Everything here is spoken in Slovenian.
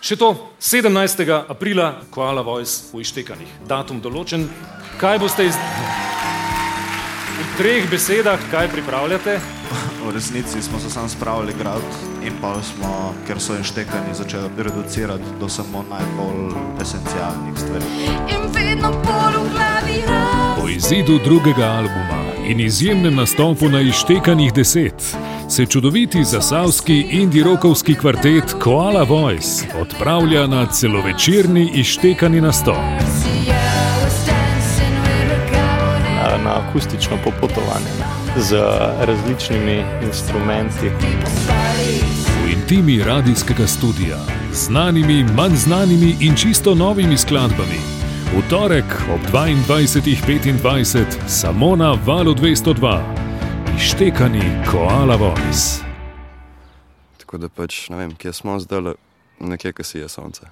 Še to, 17. aprila, Koala Voice v Ištekanih. Datum določen. Kaj boste iz... v treh besedah, kaj pripravljate? V resnici smo se sam spravili grad in pa smo, ker so inštekani, začeli reducirati do samo najbolj esencialnih stvari. In vedno bolj v glavi raz. Po izidu drugega albuma in izjemnem nastopu na Ištekanih deset se čudoviti zasavski indie-rokovski kvartet Koala Voice odpravlja na celovečerni Ištekani nastop. na akustično popotovanje z različnimi instrumenti. V intimi radijskega studia, znanimi, manj znanimi in čisto novimi skladbami. V torek ob 22.25 samo na valu 202, ištekani Koala Voice. Tako da pač ne vem, kje smo zdaj, nekje, ki si je sonce.